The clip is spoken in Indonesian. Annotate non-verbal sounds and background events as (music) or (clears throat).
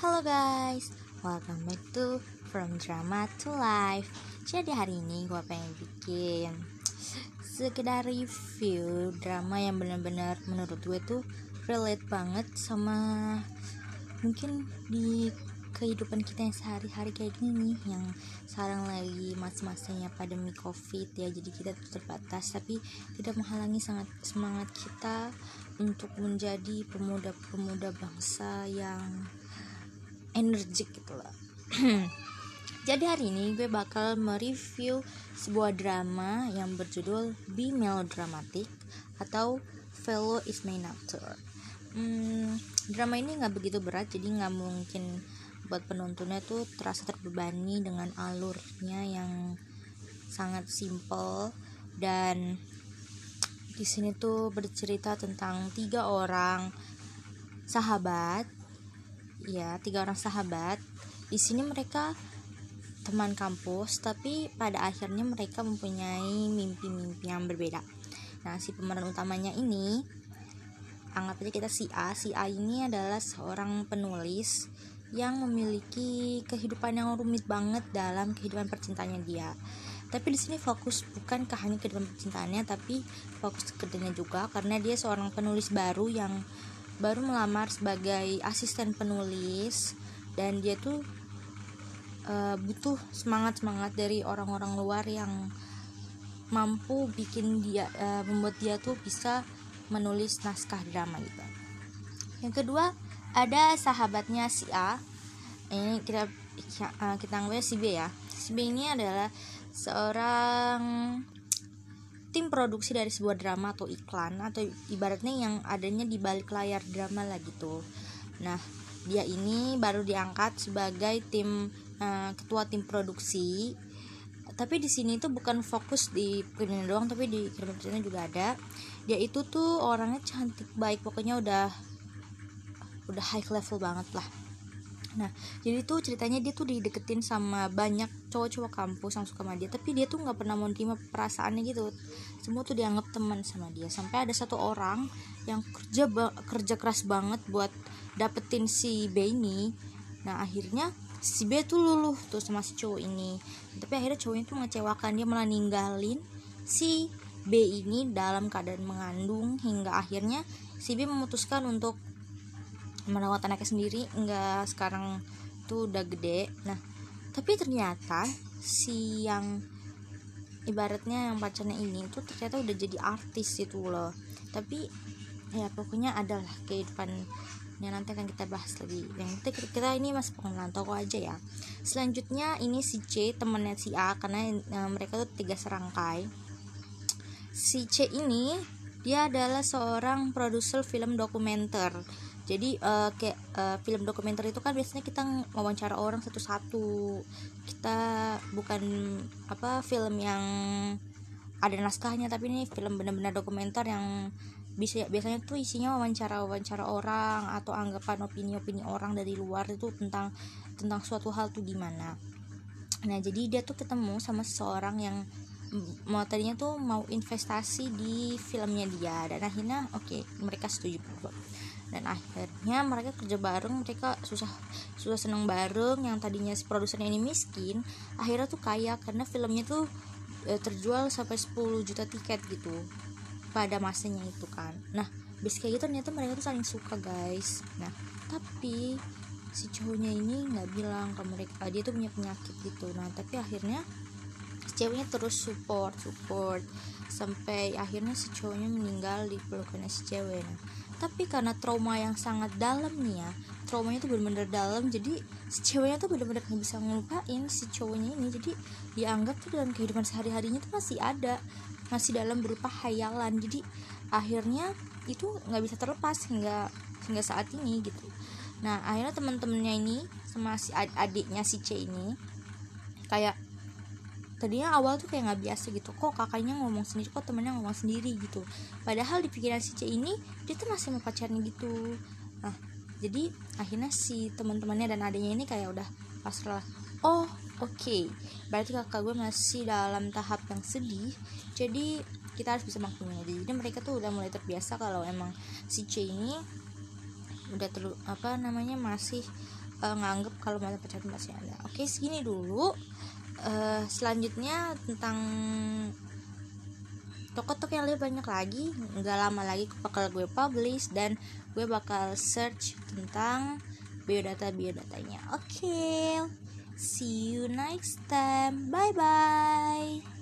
Halo guys, welcome back to From Drama to Life. Jadi hari ini gue pengen bikin sekedar review drama yang benar-benar menurut gue tuh relate banget sama mungkin di kehidupan kita yang sehari-hari kayak gini nih yang sekarang lagi masa-masanya pandemi covid ya. Jadi kita terbatas tapi tidak menghalangi sangat semangat kita untuk menjadi pemuda-pemuda bangsa yang energik gitu loh. (clears throat) Jadi hari ini gue bakal mereview sebuah drama yang berjudul Be Melodramatic atau Fellow is My Nature hmm, drama ini nggak begitu berat jadi nggak mungkin buat penontonnya tuh terasa terbebani dengan alurnya yang sangat simple. Dan di sini tuh bercerita tentang tiga orang sahabat ya tiga orang sahabat. Di sini mereka teman kampus tapi pada akhirnya mereka mempunyai mimpi-mimpi yang berbeda. Nah si pemeran utamanya ini anggap aja kita si A. Si A ini adalah seorang penulis yang memiliki kehidupan yang rumit banget dalam kehidupan percintaannya dia. Tapi di sini fokus bukan ke hanya kehidupan percintaannya tapi fokus ke kerjanya juga karena dia seorang penulis baru yang baru melamar sebagai asisten penulis dan dia tuh uh, butuh semangat semangat dari orang-orang luar yang mampu bikin dia uh, membuat dia tuh bisa menulis naskah drama gitu. Yang kedua ada sahabatnya si A. Ini kita uh, kita anggapnya si B ya. Si B ini adalah seorang tim produksi dari sebuah drama atau iklan atau ibaratnya yang adanya di balik layar drama lah gitu. Nah dia ini baru diangkat sebagai tim uh, ketua tim produksi. Tapi di sini tuh bukan fokus di pekerjaan doang tapi di kerjanya juga ada. Dia itu tuh orangnya cantik baik pokoknya udah udah high level banget lah nah jadi tuh ceritanya dia tuh dideketin sama banyak cowok-cowok kampus yang suka sama dia tapi dia tuh nggak pernah mau terima perasaannya gitu. Semua tuh dianggap teman sama dia sampai ada satu orang yang kerja kerja keras banget buat dapetin si B ini. Nah akhirnya si B tuh luluh tuh sama si cowok ini. Tapi akhirnya cowoknya tuh mengecewakan dia malah ninggalin si B ini dalam keadaan mengandung hingga akhirnya si B memutuskan untuk merawat anaknya sendiri enggak sekarang tuh udah gede. Nah tapi ternyata si yang ibaratnya yang pacarnya ini tuh ternyata udah jadi artis itu loh. Tapi ya pokoknya adalah kehidupan yang nanti akan kita bahas lagi. Yang kita, kita ini masih pengenalan toko aja ya. Selanjutnya ini si C temennya si A karena e, mereka tuh tiga serangkai. Si C ini dia adalah seorang produser film dokumenter. Jadi uh, kayak uh, film dokumenter itu kan biasanya kita wawancara orang satu-satu. Kita bukan apa film yang ada naskahnya tapi ini film benar-benar dokumenter yang bisa biasanya tuh isinya wawancara wawancara orang atau anggapan opini-opini orang dari luar itu tentang tentang suatu hal tuh gimana. Nah jadi dia tuh ketemu sama seseorang yang mau tadinya tuh mau investasi di filmnya dia dan akhirnya oke okay, mereka setuju dan akhirnya mereka kerja bareng mereka susah susah seneng bareng yang tadinya si produsernya ini miskin akhirnya tuh kaya karena filmnya tuh e, terjual sampai 10 juta tiket gitu pada masanya itu kan. Nah bis kayak gitu ternyata mereka tuh saling suka guys. Nah tapi si cowoknya ini nggak bilang ke mereka dia tuh punya penyakit gitu. Nah tapi akhirnya ceweknya terus support support. Sampai akhirnya si cowoknya meninggal di pelukannya si cewek. Nah tapi karena trauma yang sangat dalam nih ya traumanya tuh bener-bener dalam jadi si ceweknya tuh bener-bener nggak bisa ngelupain si cowoknya ini. Jadi dianggap tuh dalam kehidupan sehari-harinya tuh masih ada masih dalam berupa hayalan. Jadi akhirnya itu nggak bisa terlepas hingga hingga saat ini gitu. Nah akhirnya teman-temannya ini sama si adiknya si C ini kayak tadinya awal tuh kayak nggak biasa gitu. Kok kakaknya ngomong sendiri kok temennya ngomong sendiri gitu. Padahal di pikiran si C ini dia tuh masih mau pacarnya gitu. Nah jadi akhirnya si teman-temannya dan adanya ini kayak udah pasrah oh oke. Okay. berarti kakak gue masih dalam tahap yang sedih. Jadi kita harus bisa maklumin aja jadi mereka tuh udah mulai terbiasa kalau emang si C ini udah terlalu apa namanya masih uh, nganggep kalau mantan pacar masih ada. Oke segini dulu uh, selanjutnya tentang toko-toko yang lebih banyak lagi nggak lama lagi bakal gue publish dan gue bakal search tentang biodata biodatanya oke okay. see you next time bye bye